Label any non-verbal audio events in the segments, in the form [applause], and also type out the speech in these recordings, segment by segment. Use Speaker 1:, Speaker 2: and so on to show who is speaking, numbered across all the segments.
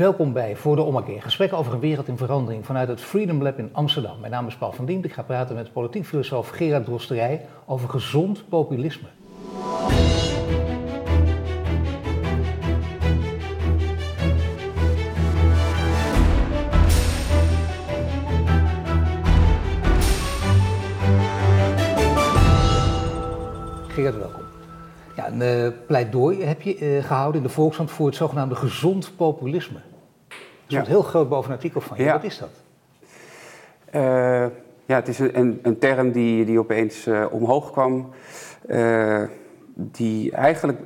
Speaker 1: Welkom bij Voor de Ommekeer. Gesprekken over een wereld in verandering vanuit het Freedom Lab in Amsterdam. Mijn naam is Paul van Diemt. Ik ga praten met politiek filosoof Gerard Drosterij over gezond populisme. Gerard, welkom. Ja, een uh, pleidooi heb je uh, gehouden in de Volkskrant voor het zogenaamde gezond populisme. Er stond heel groot boven een artikel van je.
Speaker 2: Ja.
Speaker 1: Wat is dat?
Speaker 2: Eh, ja, het is een, een, term die, die opeens eh, omhoog kwam, eh, die eigenlijk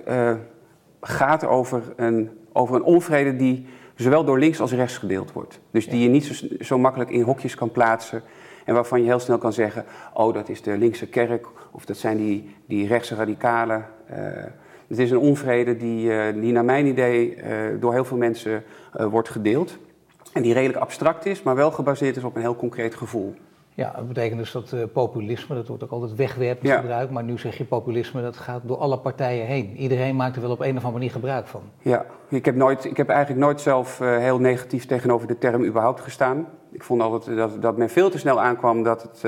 Speaker 2: gaat over een, over een onvrede die zowel door links als rechts gedeeld wordt. Dus die je niet zo, zo makkelijk in hokjes kan plaatsen en waarvan je heel snel kan zeggen, oh dat is de linkse kerk of dat zijn die, die rechtse radicalen. Het is een onvrede die, eh, die naar mijn idee eh, door heel veel mensen eh, wordt gedeeld. En die redelijk abstract is, maar wel gebaseerd is op een heel concreet gevoel.
Speaker 1: Ja, dat betekent dus dat populisme, dat wordt ook altijd wegwerpend
Speaker 2: Ja.
Speaker 1: gebruikt, maar nu zeg je populisme, dat gaat door alle partijen heen. Iedereen maakt er wel op een of andere manier gebruik van.
Speaker 2: Ja, ik heb, nooit, ik heb eigenlijk nooit zelf heel negatief tegenover de term überhaupt gestaan. Ik vond altijd dat, dat men veel te snel aankwam dat, het,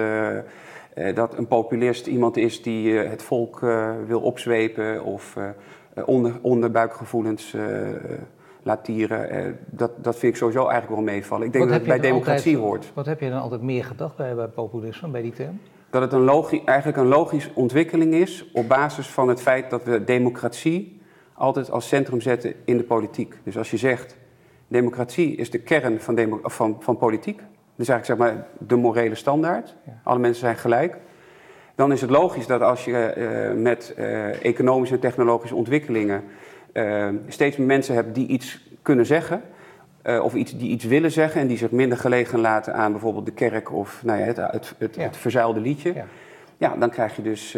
Speaker 2: dat een populist iemand is die eh, het volk eh, wil opzwepen of eh, onder, onderbuikgevoelens eh, laat tieren. Eh, dat, dat vind ik sowieso eigenlijk wel meevallen. Ik denk
Speaker 1: Wat
Speaker 2: dat het bij democratie
Speaker 1: altijd-
Speaker 2: hoort.
Speaker 1: Wat heb je dan altijd meer gedacht bij, bij populisme, bij die term?
Speaker 2: Dat het een eigenlijk een logische ontwikkeling is op basis van het feit dat we democratie altijd als centrum zetten in de politiek. Dus als je zegt, democratie is de kern van, demo- van, van politiek, dus eigenlijk zeg maar de morele standaard, alle mensen zijn gelijk, dan is het logisch dat als je eh, met eh, economische en technologische ontwikkelingen eh, steeds meer mensen hebt die iets kunnen zeggen, of iets, die iets willen zeggen en die zich minder gelegen laten aan bijvoorbeeld de kerk of nou ja, het, het, het,
Speaker 1: Ja.
Speaker 2: het verzuilde liedje.
Speaker 1: Ja.
Speaker 2: Ja, dan krijg je dus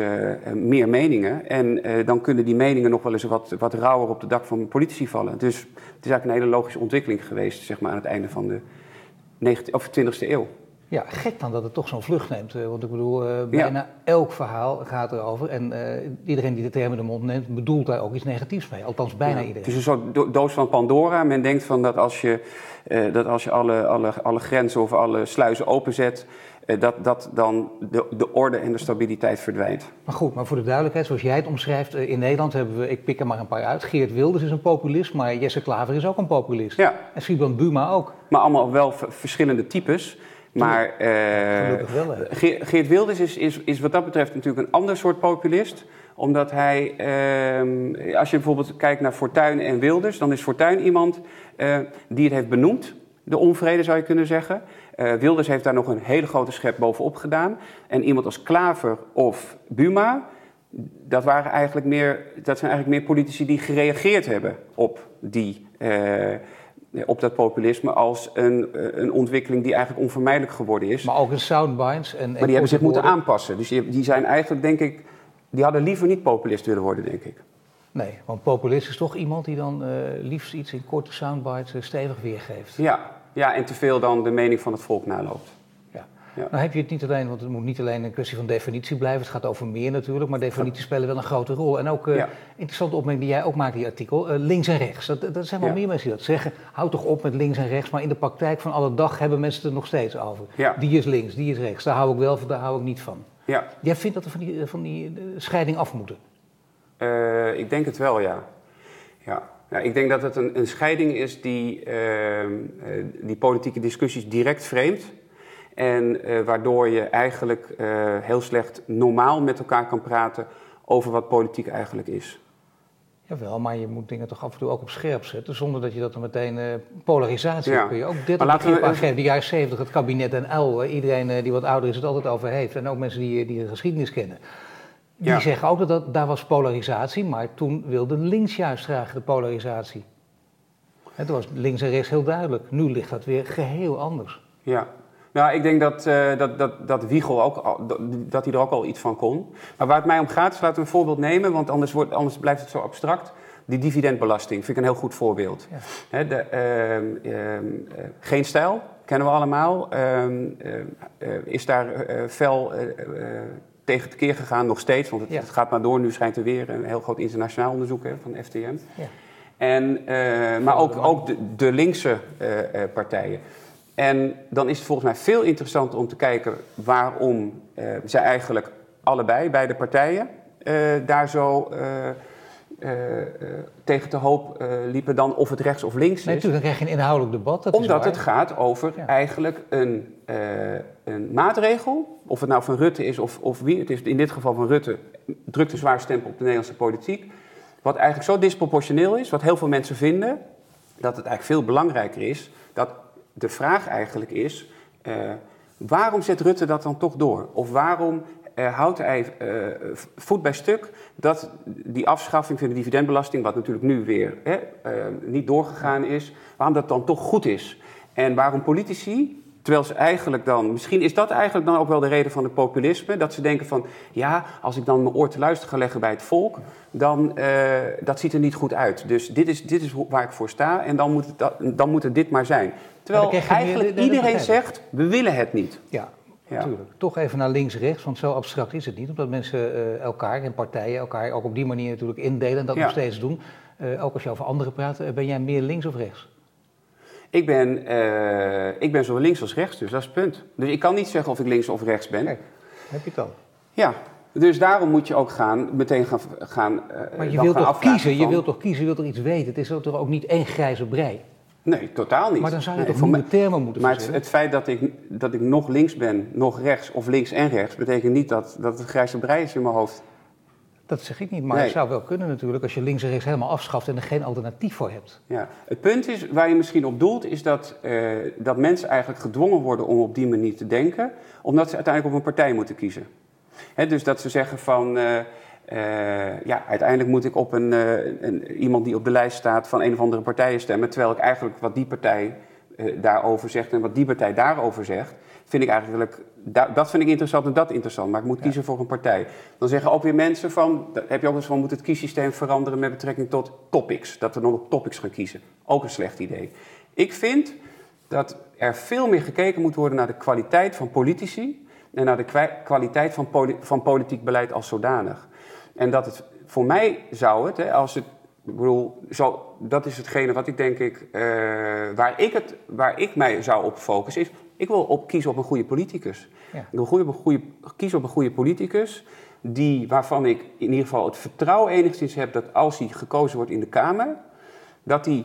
Speaker 2: meer meningen. En dan kunnen die meningen nog wel eens wat, wat rauwer op de dak van politici vallen. Dus het is eigenlijk een hele logische ontwikkeling geweest, zeg maar, aan het einde van de 19, of 20e eeuw.
Speaker 1: Ja, gek dan dat het toch zo'n vlucht neemt. eh, Want ik bedoel, eh, bijna elk verhaal gaat erover. En eh, iedereen die de term in de mond neemt, bedoelt daar ook iets negatiefs mee. Althans, bijna
Speaker 2: Ja,
Speaker 1: iedereen.
Speaker 2: Het is een soort do- doos van Pandora. Men denkt van dat als je, dat als je alle, alle, alle grenzen of alle sluizen openzet, dat, dat dan de, de orde en de stabiliteit verdwijnt.
Speaker 1: Maar goed, maar voor de duidelijkheid, zoals jij het omschrijft, in Nederland hebben we, ik pik er maar een paar uit. Geert Wilders is een populist, maar Jesse Klaver is ook een populist.
Speaker 2: Ja,
Speaker 1: En Sibrand Buma ook.
Speaker 2: maar allemaal wel verschillende types. Maar
Speaker 1: wel.
Speaker 2: Ge- Geert Wilders is, is, is wat dat betreft natuurlijk een ander soort populist. Omdat hij, ehm, als je bijvoorbeeld kijkt naar Fortuyn en Wilders, dan is Fortuyn iemand eh, die het heeft benoemd. De onvrede zou je kunnen zeggen. Eh, Wilders heeft daar nog een hele grote schep bovenop gedaan. En iemand als Klaver of Buma, dat, waren eigenlijk meer, dat zijn eigenlijk meer politici die gereageerd hebben op, die, op dat populisme als een, eh, een ontwikkeling die eigenlijk onvermijdelijk geworden is.
Speaker 1: Maar ook in soundbites. En,
Speaker 2: Maar die hebben zich moeten aanpassen. Dus die, die zijn eigenlijk, denk ik, die hadden liever niet populist willen worden, denk ik.
Speaker 1: Nee, want populist is toch iemand die dan eh, liefst iets in korte soundbites eh, stevig weergeeft.
Speaker 2: Ja, ja, en te veel dan de mening van het volk naloopt.
Speaker 1: Ja. Nou heb je het niet alleen, want het moet niet alleen een kwestie van definitie blijven. Het gaat over meer natuurlijk, maar definities spelen wel een grote rol. En ook, eh,
Speaker 2: Ja.
Speaker 1: interessante opmerking die jij ook maakt in je artikel, eh, links en rechts. Dat, dat zijn wel meer mensen die dat zeggen. Houd toch op met links en rechts, maar in de praktijk van alle dag hebben mensen het er nog steeds over. Die is links, die is rechts. Daar hou ik wel van, daar hou ik niet van.
Speaker 2: Ja,
Speaker 1: Jij vindt dat we van die, van die eh, scheiding af moeten?
Speaker 2: eh, ik denk het wel, ja. ja. ja ik denk dat het een, een scheiding is die, ehm, eh, die politieke discussies direct vreemdt. En eh, waardoor je eigenlijk eh, heel slecht normaal met elkaar kan praten over wat politiek eigenlijk is.
Speaker 1: Jawel, maar je moet dingen toch af en toe ook op scherp zetten, zonder dat je dat dan meteen eh, polarisatie
Speaker 2: Ja.
Speaker 1: kun je ook dit
Speaker 2: Maar laten we
Speaker 1: geven. De jaren 70, het kabinet en uil, iedereen die wat ouder is het altijd over heeft. En ook mensen die, die de geschiedenis kennen. Die
Speaker 2: Ja.
Speaker 1: zeggen ook dat, dat daar was polarisatie, maar toen wilde links juist graag de polarisatie. Toen was links en rechts heel duidelijk. Nu ligt dat weer geheel anders.
Speaker 2: Ja. Nou, ik denk dat, eh, dat, dat, dat Wiegel ook, al- dat, dat hij er ook al iets van kon. Maar waar het mij om gaat, is laten we een voorbeeld nemen, want anders, wordt, anders blijft het zo abstract. Die dividendbelasting vind ik een heel goed voorbeeld.
Speaker 1: Ja.
Speaker 2: De, ehm, ehm, eh, geen stijl, kennen we allemaal. Ehm, eh, is daar fel tegen tekeer gegaan, nog steeds. Want het,
Speaker 1: Ja.
Speaker 2: het gaat maar door. Nu schijnt er weer een heel groot internationaal onderzoek hè, van FTM.
Speaker 1: Ja.
Speaker 2: En, uh, maar ook, ook de, de linkse uh, partijen. En dan is het volgens mij veel interessanter om te kijken waarom zij eigenlijk allebei, beide partijen, daar zo uh, tegen te hoop liepen dan of het rechts of links
Speaker 1: nee,
Speaker 2: is.
Speaker 1: Natuurlijk, dan krijg je een inhoudelijk debat. Dat
Speaker 2: Omdat het gaat over ja. eigenlijk een, een, maatregel, of het nou van Rutte is of, of wie, het is in dit geval van Rutte, drukt een zwaar stempel op de Nederlandse politiek, wat eigenlijk zo disproportioneel is, wat heel veel mensen vinden, dat het eigenlijk veel belangrijker is, dat de vraag eigenlijk is, waarom zet Rutte dat dan toch door? Of waarom uh, houdt hij uh, voet bij stuk dat die afschaffing van de dividendbelasting, wat natuurlijk nu weer hè, niet doorgegaan is, waarom dat dan toch goed is. En waarom politici, terwijl ze eigenlijk dan, misschien is dat eigenlijk dan ook wel de reden van het populisme, dat ze denken van, ja, als ik dan mijn oor te luisteren ga leggen bij het volk, dan dat ziet er niet goed uit. Dus dit is, dit is waar ik voor sta en dan moet het, dan moet het dit maar zijn. Terwijl eigenlijk de, iedereen zegt, we willen het niet.
Speaker 1: Ja, ja. Natuurlijk. Toch even naar links-rechts, want zo abstract is het niet. Omdat mensen uh, elkaar en partijen elkaar ook op die manier natuurlijk indelen en dat ja. nog steeds doen. Uh, ook als je over anderen praat, uh, ben jij meer links of rechts?
Speaker 2: Ik ben, ik ben zowel links als rechts, dus dat is het punt. Dus ik kan niet zeggen of ik links of rechts ben.
Speaker 1: Kijk, heb je het al?
Speaker 2: Ja, dus daarom moet je ook gaan, meteen gaan, gaan
Speaker 1: Maar je wilt toch kiezen, van... je wilt toch kiezen, je wilt toch iets weten. Het is toch ook niet één grijze brei?
Speaker 2: Nee, totaal niet.
Speaker 1: Maar dan zou je
Speaker 2: nee,
Speaker 1: toch nieuwe termen moeten
Speaker 2: Maar het, het, feit dat ik, dat ik nog links ben, nog rechts of links en rechts, betekent niet dat, dat het grijze brei is in mijn hoofd.
Speaker 1: Dat zeg ik niet, maar nee. het zou wel kunnen natuurlijk als je links en rechts helemaal afschaft en er geen alternatief voor hebt.
Speaker 2: Ja, het punt is, waar je misschien op doelt, is dat, uh, dat mensen eigenlijk gedwongen worden om op die manier te denken, omdat ze uiteindelijk op een partij moeten kiezen. He, dus dat ze zeggen van, uh, uh, ja, uiteindelijk moet ik op een, een, iemand die op de lijst staat van een of andere partijen stemmen, terwijl ik eigenlijk wat die partij daarover zegt en wat die partij daarover zegt, vind ik eigenlijk, dat vind ik interessant en dat interessant, maar ik moet ja. kiezen voor een partij. Dan zeggen ook weer mensen van, heb je ook eens van, moet het kiessysteem veranderen met betrekking tot topics, dat we dan op topics gaan kiezen. Ook een slecht idee. Ik vind dat er veel meer gekeken moet worden naar de kwaliteit van politici en naar de kwaliteit van, poli van politiek beleid als zodanig. En dat het, voor mij zou het, hè, als het ik bedoel, zo, dat is hetgene wat ik denk ik, uh, waar, ik het, waar ik mij zou op focussen, is ik wil op kiezen op een goede politicus. Ja. Ik wil op een goede, kiezen op een goede politicus, die, waarvan ik in ieder geval het vertrouwen enigszins heb dat als hij gekozen wordt in de Kamer, dat hij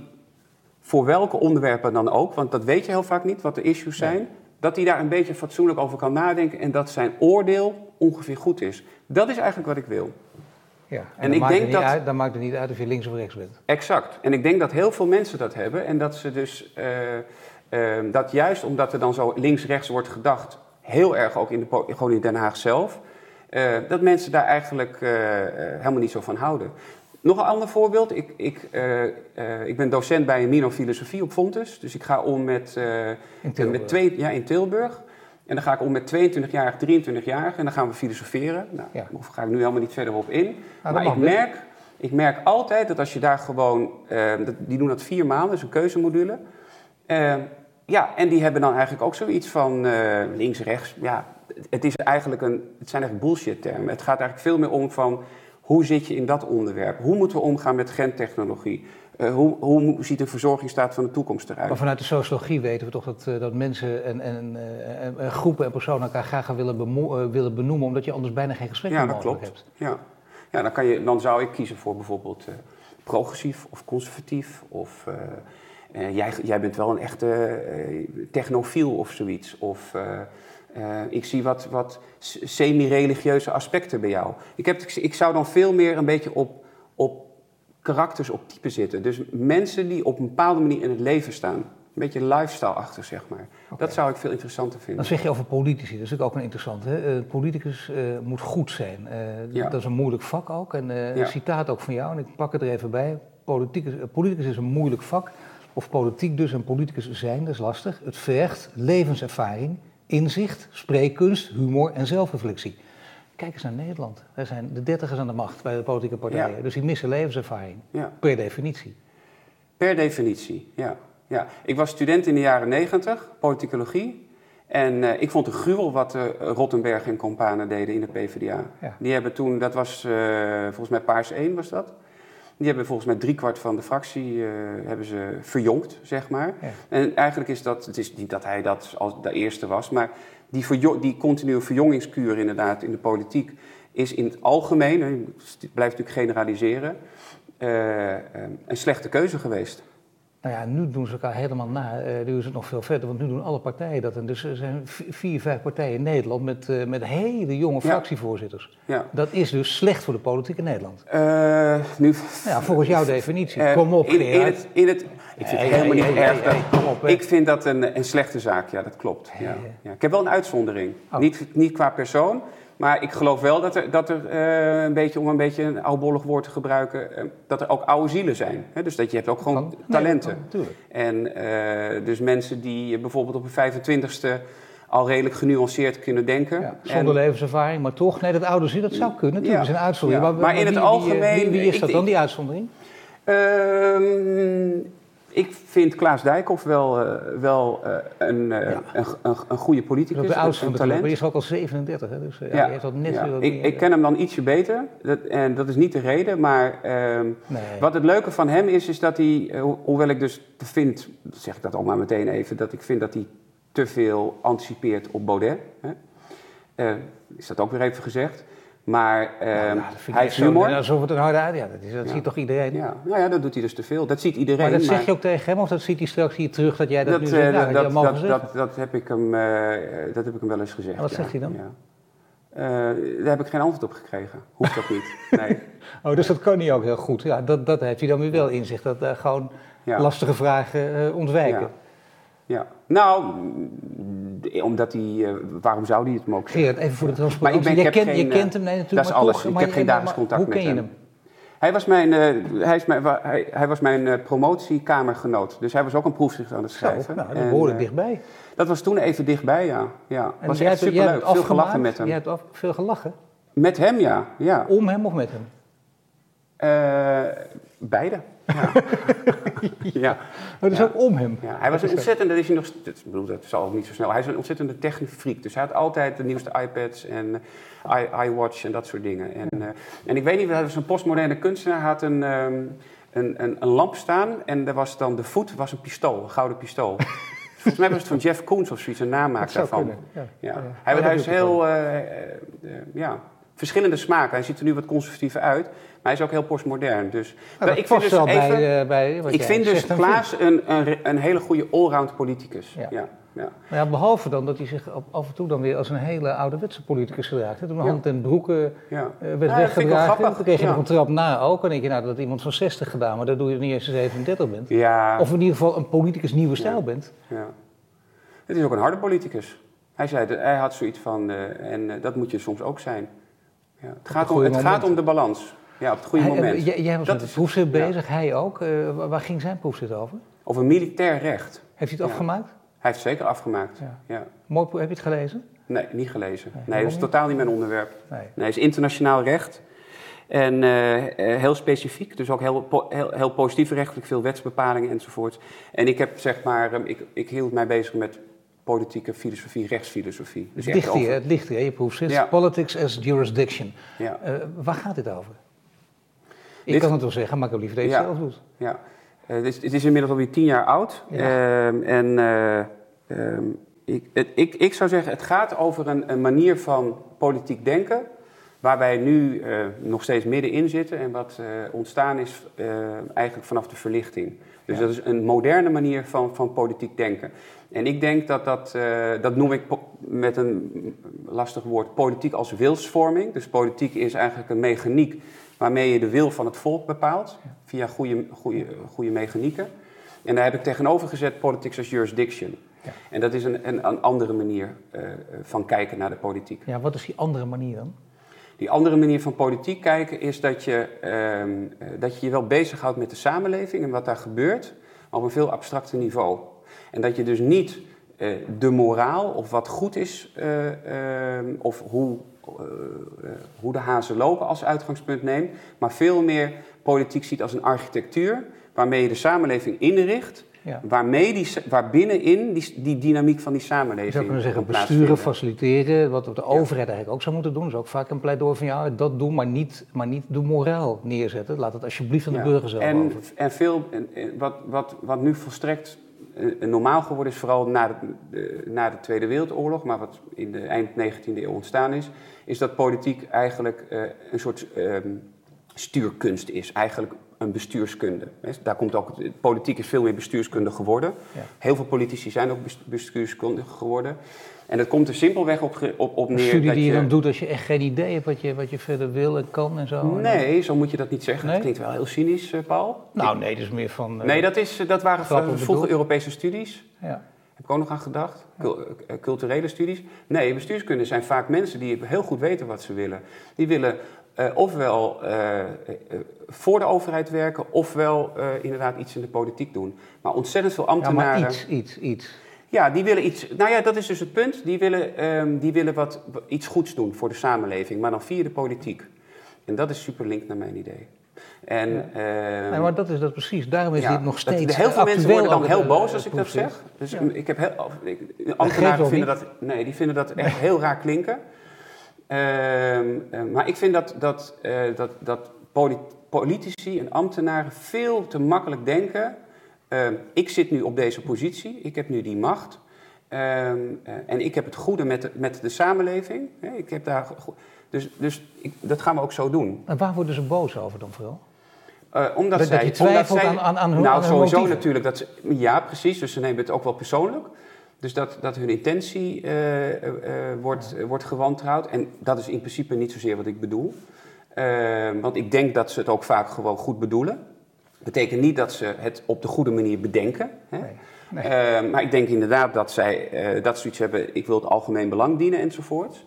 Speaker 2: voor welke onderwerpen dan ook, want dat weet je heel vaak niet, wat de issues zijn, dat hij daar een beetje fatsoenlijk over kan nadenken en dat zijn oordeel ongeveer goed is. Dat is eigenlijk wat ik wil.
Speaker 1: Ja, en, en dan, ik maakt denk dat, uit, dan maakt het niet uit of je links of rechts bent.
Speaker 2: Exact. En ik denk dat heel veel mensen dat hebben en dat ze dus, uh, uh, dat juist omdat er dan zo links-rechts wordt gedacht, heel erg ook in de, gewoon in Den Haag zelf, uh, dat mensen daar eigenlijk helemaal niet zo van houden. Nog een ander voorbeeld. Ik, ik, ik ben docent bij een Mino Filosofie op Fontes. Dus ik ga om met, met twee, ja, in Tilburg. En dan ga ik om met 22-jarig, 23-jarig en dan gaan we filosoferen. Nou, ja. Daar ga ik nu helemaal niet verder op in. Nou, maar ik merk, ik merk altijd dat als je daar gewoon... Uh, die doen dat vier maanden, dus een keuzemodule. Ja, en die hebben dan eigenlijk ook zoiets van uh, links, rechts. Ja, het, is eigenlijk een, het zijn eigenlijk bullshit termen. Het gaat eigenlijk veel meer om van... Hoe zit je in dat onderwerp? Hoe moeten we omgaan met gentechnologie? Uh, hoe, hoe, ziet de verzorgingsstaat van de toekomst eruit?
Speaker 1: Maar vanuit de sociologie weten we toch dat, uh, dat mensen en, en, groepen en personen elkaar graag willen, bemo- willen benoemen, omdat je anders bijna geen gesprek
Speaker 2: ja,
Speaker 1: meer
Speaker 2: mogelijk
Speaker 1: hebt.
Speaker 2: Ja, ja dan, kan je, dan zou ik kiezen voor bijvoorbeeld progressief of conservatief. Of jij, jij bent wel een echte technofiel of zoiets. Of ik zie wat, wat semi-religieuze aspecten bij jou. Ik, heb, ik zou dan veel meer een beetje op, op karakters op type zitten. Dus mensen die op een bepaalde manier in het leven staan. Een beetje lifestyle-achtig, zeg maar. Okay. Dat zou ik veel interessanter vinden.
Speaker 1: Dan zeg je over politici, dat is natuurlijk ook een interessant. Hè? Uh, politicus moet goed zijn. Ja. Dat is een moeilijk vak ook. En ja. een citaat ook van jou, en ik pak het er even bij. Politicus, politicus is een moeilijk vak. Of politiek dus en politicus zijn, dat is lastig. Het vergt levenservaring, inzicht, spreekkunst, humor en zelfreflectie. Kijk eens naar Nederland. Daar zijn de dertigers aan de macht bij de politieke partijen. Ja. Dus die missen levenservaring. Ja. Per definitie.
Speaker 2: Per definitie, ja. ja. Ik was student in de jaren negentig, politicologie. En uh, ik vond het gruwel wat uh, Rottenberg en Companen deden in de PvdA. Ja. Die hebben toen, dat was uh, volgens mij Paars 1 was dat. Die hebben volgens mij driekwart van de fractie uh, hebben ze verjongd, zeg maar. En eigenlijk is dat, het is niet dat hij dat als de eerste was, maar die, die continue verjongingskuur inderdaad in de politiek is in het algemeen, het blijft natuurlijk generaliseren, uh, een slechte keuze geweest.
Speaker 1: Nou ja, nu doen ze elkaar helemaal na. Uh, nu is het nog veel verder, want nu doen alle partijen dat. En dus er zijn vier, vijf partijen in Nederland met, uh, met hele jonge fractievoorzitters. Ja. Dat is dus slecht voor de politiek in Nederland. Uh, nu... Ja, volgens jouw definitie. Kom op,
Speaker 2: in, in, het, in het, Ik vind het helemaal niet erg. ik vind dat een, een slechte zaak, ja, dat klopt. Ja. Ja. Ik heb wel een uitzondering. Oh. Niet, niet qua persoon, maar ik geloof wel dat er, dat er uh, een beetje, om een beetje een oudbollig woord te gebruiken, uh, dat er ook oude zielen zijn. Hè? Dus dat je hebt ook gewoon kan, talenten. Nee, en uh, dus mensen die bijvoorbeeld op een 25ste al redelijk genuanceerd kunnen denken. Ja,
Speaker 1: zonder en, levenservaring, maar toch, nee, dat oude ziel, dat zou kunnen. Natuurlijk, ja, is een uitzondering.
Speaker 2: Ja, maar, maar, in het algemeen...
Speaker 1: Wie, wie, wie is dat ik, dan, die uitzondering?
Speaker 2: Ik vind Klaas Dijkhoff wel, uh, wel uh, een, uh, ja. een, een, een, goede politicus.
Speaker 1: De oudste van talent. Club, is ook al 37, hè? dus ja, heeft dat net ja.
Speaker 2: ik, ik, ken hem dan ietsje beter, dat, en dat is niet de reden. Maar ehm, nee. wat het leuke van hem is, is dat hij, ho hoewel ik dus vind, zeg ik dat ook maar meteen even, dat ik vind dat hij te veel anticipeert op Baudet. Hè? is dat ook weer even gezegd. Maar uh, nou, hij is humor.
Speaker 1: Alsof het een harde uit, ja, dat, is, dat ja. ziet toch iedereen?
Speaker 2: Ja. Nou ja, dat doet hij dus te veel. Dat ziet iedereen.
Speaker 1: Maar dat zeg je ook tegen hem of dat ziet hij straks hier terug dat jij dat, dat nu
Speaker 2: zegt?
Speaker 1: Nou,
Speaker 2: dat, dat, dat, dat, dat, heb ik hem, uh, dat heb ik hem wel eens gezegd. En
Speaker 1: wat zegt hij dan?
Speaker 2: Uh, daar heb ik geen antwoord op gekregen. Hoeft dat niet. [laughs] Nee.
Speaker 1: oh, dus dat kan hij ook heel goed. Ja, dat, dat heeft hij dan weer wel in zich. Dat uh, gewoon lastige vragen ontwijken.
Speaker 2: Ja. Nou, omdat hij, uh, waarom zou hij het ook zeggen?
Speaker 1: Even voor de transparantie. Maar ik ben, je, kent, geen, je kent hem nee, natuurlijk.
Speaker 2: Dat is alles. Toch, ik heb geen dagelijks contact
Speaker 1: met hem. Hoe ken je hem?
Speaker 2: Hij was mijn, uh, hij is mijn, hij, hij was mijn uh, promotiekamergenoot. Dus hij was ook een proefschrift aan het schrijven.
Speaker 1: Nou, dat behoorlijk dichtbij.
Speaker 2: Dat was toen even dichtbij, ja. ja. En was echt superleuk. Veel gelachen met hem.
Speaker 1: Jij hebt af, veel gelachen?
Speaker 2: Met hem, ja. ja.
Speaker 1: Om hem of met hem?
Speaker 2: beide. Ja.
Speaker 1: ja. Maar dus ook om hem.
Speaker 2: Ja, hij was een ontzettende, dat is hij nog, dat, bedoel, dat zal ook niet zo snel. Hij is een ontzettende freak. Dus hij had altijd de nieuwste iPads en uh, iWatch en dat soort dingen. En, uh, en ik weet niet, hij was een postmoderne kunstenaar, had een, um, een, een, een, lamp staan en er was dan de voet was een pistool, een gouden pistool. [laughs] Volgens mij was het van Jeff Koons of zoiets, een namaak daarvan. Ja. Ja. Hij, is heel, uh, ja, verschillende smaken. Hij ziet er nu wat conservatiever uit hij is ook heel postmodern. Dus,
Speaker 1: ja, ik vind dus even, bij, uh, bij
Speaker 2: Ik vind dus Klaas een, een, een, hele goede allround politicus. Ja. Ja,
Speaker 1: ja. ja. behalve dan dat hij zich af en toe dan weer als een hele ouderwetse politicus gedraagt. Toen de hand en broeken ja. uh, werd weggedragen. Dan kreeg je nog een trap na ook. En dan denk je, nou, dat iemand van 60 gedaan, maar dat doe je niet eens als 37 bent. Ja. Of in ieder geval een politicus nieuwe stijl bent. Ja.
Speaker 2: Het is ook een harde politicus. Hij zei, hij had zoiets van, uh, en dat moet je soms ook zijn. Ja. Het, gaat om, het gaat om de balans. Ja, op het goede hij, moment.
Speaker 1: Jij, jij was dat met het proefschrift bezig, hij ook. Uh, waar ging zijn proefschrift over?
Speaker 2: Over militair recht.
Speaker 1: Heeft hij het afgemaakt?
Speaker 2: Hij heeft het zeker afgemaakt, ja.
Speaker 1: Mooi, heb je het gelezen?
Speaker 2: Nee, niet gelezen. Nee, nee dat is totaal niet mijn onderwerp. Nee, nee het is internationaal recht. En uh, heel specifiek, dus ook heel, po heel, heel positief rechtelijk, veel wetsbepalingen enzovoort. En ik heb zeg maar, um, ik, ik hield mij bezig met politieke filosofie, rechtsfilosofie.
Speaker 1: Dus het ligt hier, over... het ligt hier, je proefschrift. Ja. Politics as Jurisdiction. Ja. Uh, waar gaat dit over? Ik kan het wel zeggen, maar ik heb liever dat je het zelf doet.
Speaker 2: Ja, uh, het, is, het is inmiddels alweer tien jaar oud. Uh, en uh, ik, het, ik, ik zou zeggen, het gaat over een, een manier van politiek denken... waar wij nu nog steeds middenin zitten... en wat ontstaan is eigenlijk vanaf de verlichting. Dus ja. dat is een moderne manier van, van politiek denken. En ik denk dat dat, dat noem ik met een lastig woord, politiek als wilsvorming. Dus politiek is eigenlijk een mechaniek waarmee je de wil van het volk bepaalt, via goede, goede, goede mechanieken. En daar heb ik tegenover gezet politics as jurisdiction. Ja. En dat is een, een, een andere manier uh, van kijken naar de politiek.
Speaker 1: Ja, wat is die andere manier dan?
Speaker 2: Die andere manier van politiek kijken is dat je, uh, dat je je wel bezighoudt met de samenleving en wat daar gebeurt, maar op een veel abstracter niveau. En dat je dus niet uh, de moraal of wat goed is ehm, of hoe eh, eh, hoe de hazen lopen als uitgangspunt neemt, maar veel meer politiek ziet als een architectuur waarmee je de samenleving inricht ja. waarmee die, waar binnenin die, die dynamiek van die samenleving. Je
Speaker 1: zou kunnen zeggen, besturen, faciliteren, wat de overheid eigenlijk ook zou moeten doen. Dat is ook vaak een pleidooi van jou, dat doen, maar niet, maar niet de moraal neerzetten. Laat het alsjeblieft aan de burger zelf
Speaker 2: en,
Speaker 1: over.
Speaker 2: En veel, wat, wat, wat nu volstrekt normaal geworden is, vooral na de, na de Tweede Wereldoorlog, maar wat in de eind 19e eeuw ontstaan is, is dat politiek eigenlijk uh, een soort um, stuurkunst is. Eigenlijk een bestuurskunde. Daar komt ook, politiek is veel meer bestuurskunde geworden. Ja. Heel veel politici zijn ook bestuurskundig geworden. En dat komt er simpelweg op, op, op neer. Een
Speaker 1: studie die je, dan doet als je echt geen idee hebt wat je, wat je verder wil en kan en zo.
Speaker 2: Nee, zo moet je dat niet zeggen. Dat klinkt wel heel cynisch, eh, Paul.
Speaker 1: Nou, nee, dat is meer van.
Speaker 2: Uh, nee, dat, is, dat waren vroeger Europese studies. Ja. Heb ik ook nog aan gedacht. Eh, culturele studies. Nee, bestuurskunde zijn vaak mensen die heel goed weten wat ze willen. Die willen uh, ofwel uh, voor de overheid werken, ofwel inderdaad iets in de politiek doen. Maar ontzettend veel ambtenaren.
Speaker 1: Ja, maar iets, iets, iets.
Speaker 2: Ja, die willen iets. Nou ja, dat is dus het punt. Die willen, um, die willen wat, iets goeds doen voor de samenleving, maar dan via de politiek. En dat is super link naar mijn idee. En,
Speaker 1: ja. uh, maar dat is dat precies. Daarom is dit nog steeds. Dat,
Speaker 2: heel veel mensen worden dan heel boos als ik dat zeg. Dus ja. ik heb heel, ik, ambtenaren vinden dat, nee, die vinden dat echt heel raar klinken. Ehm, eh, maar ik vind dat, dat, uh, dat, dat politici en ambtenaren veel te makkelijk denken. Uh, ik zit nu op deze positie, ik heb nu die macht. Ehm, eh, en ik heb het goede met de, met de samenleving. ik heb daar, dus dus ik, dat gaan we ook zo doen.
Speaker 1: En waar worden ze boos over dan vooral?
Speaker 2: Uh, omdat
Speaker 1: dat,
Speaker 2: zij,
Speaker 1: je twijfelt
Speaker 2: omdat zij,
Speaker 1: aan, aan, aan hun
Speaker 2: Nou,
Speaker 1: aan
Speaker 2: sowieso natuurlijk. Dat ze, ja, precies. Dus ze nemen het ook wel persoonlijk. Dus dat, dat hun intentie uh, uh, wordt, wordt gewantrouwd. En dat is in principe niet zozeer wat ik bedoel. want ik denk dat ze het ook vaak gewoon goed bedoelen. Betekent niet dat ze het op de goede manier bedenken. Hè? Nee, nee. maar ik denk inderdaad dat zij dat zoiets hebben, ik wil het algemeen belang dienen enzovoort.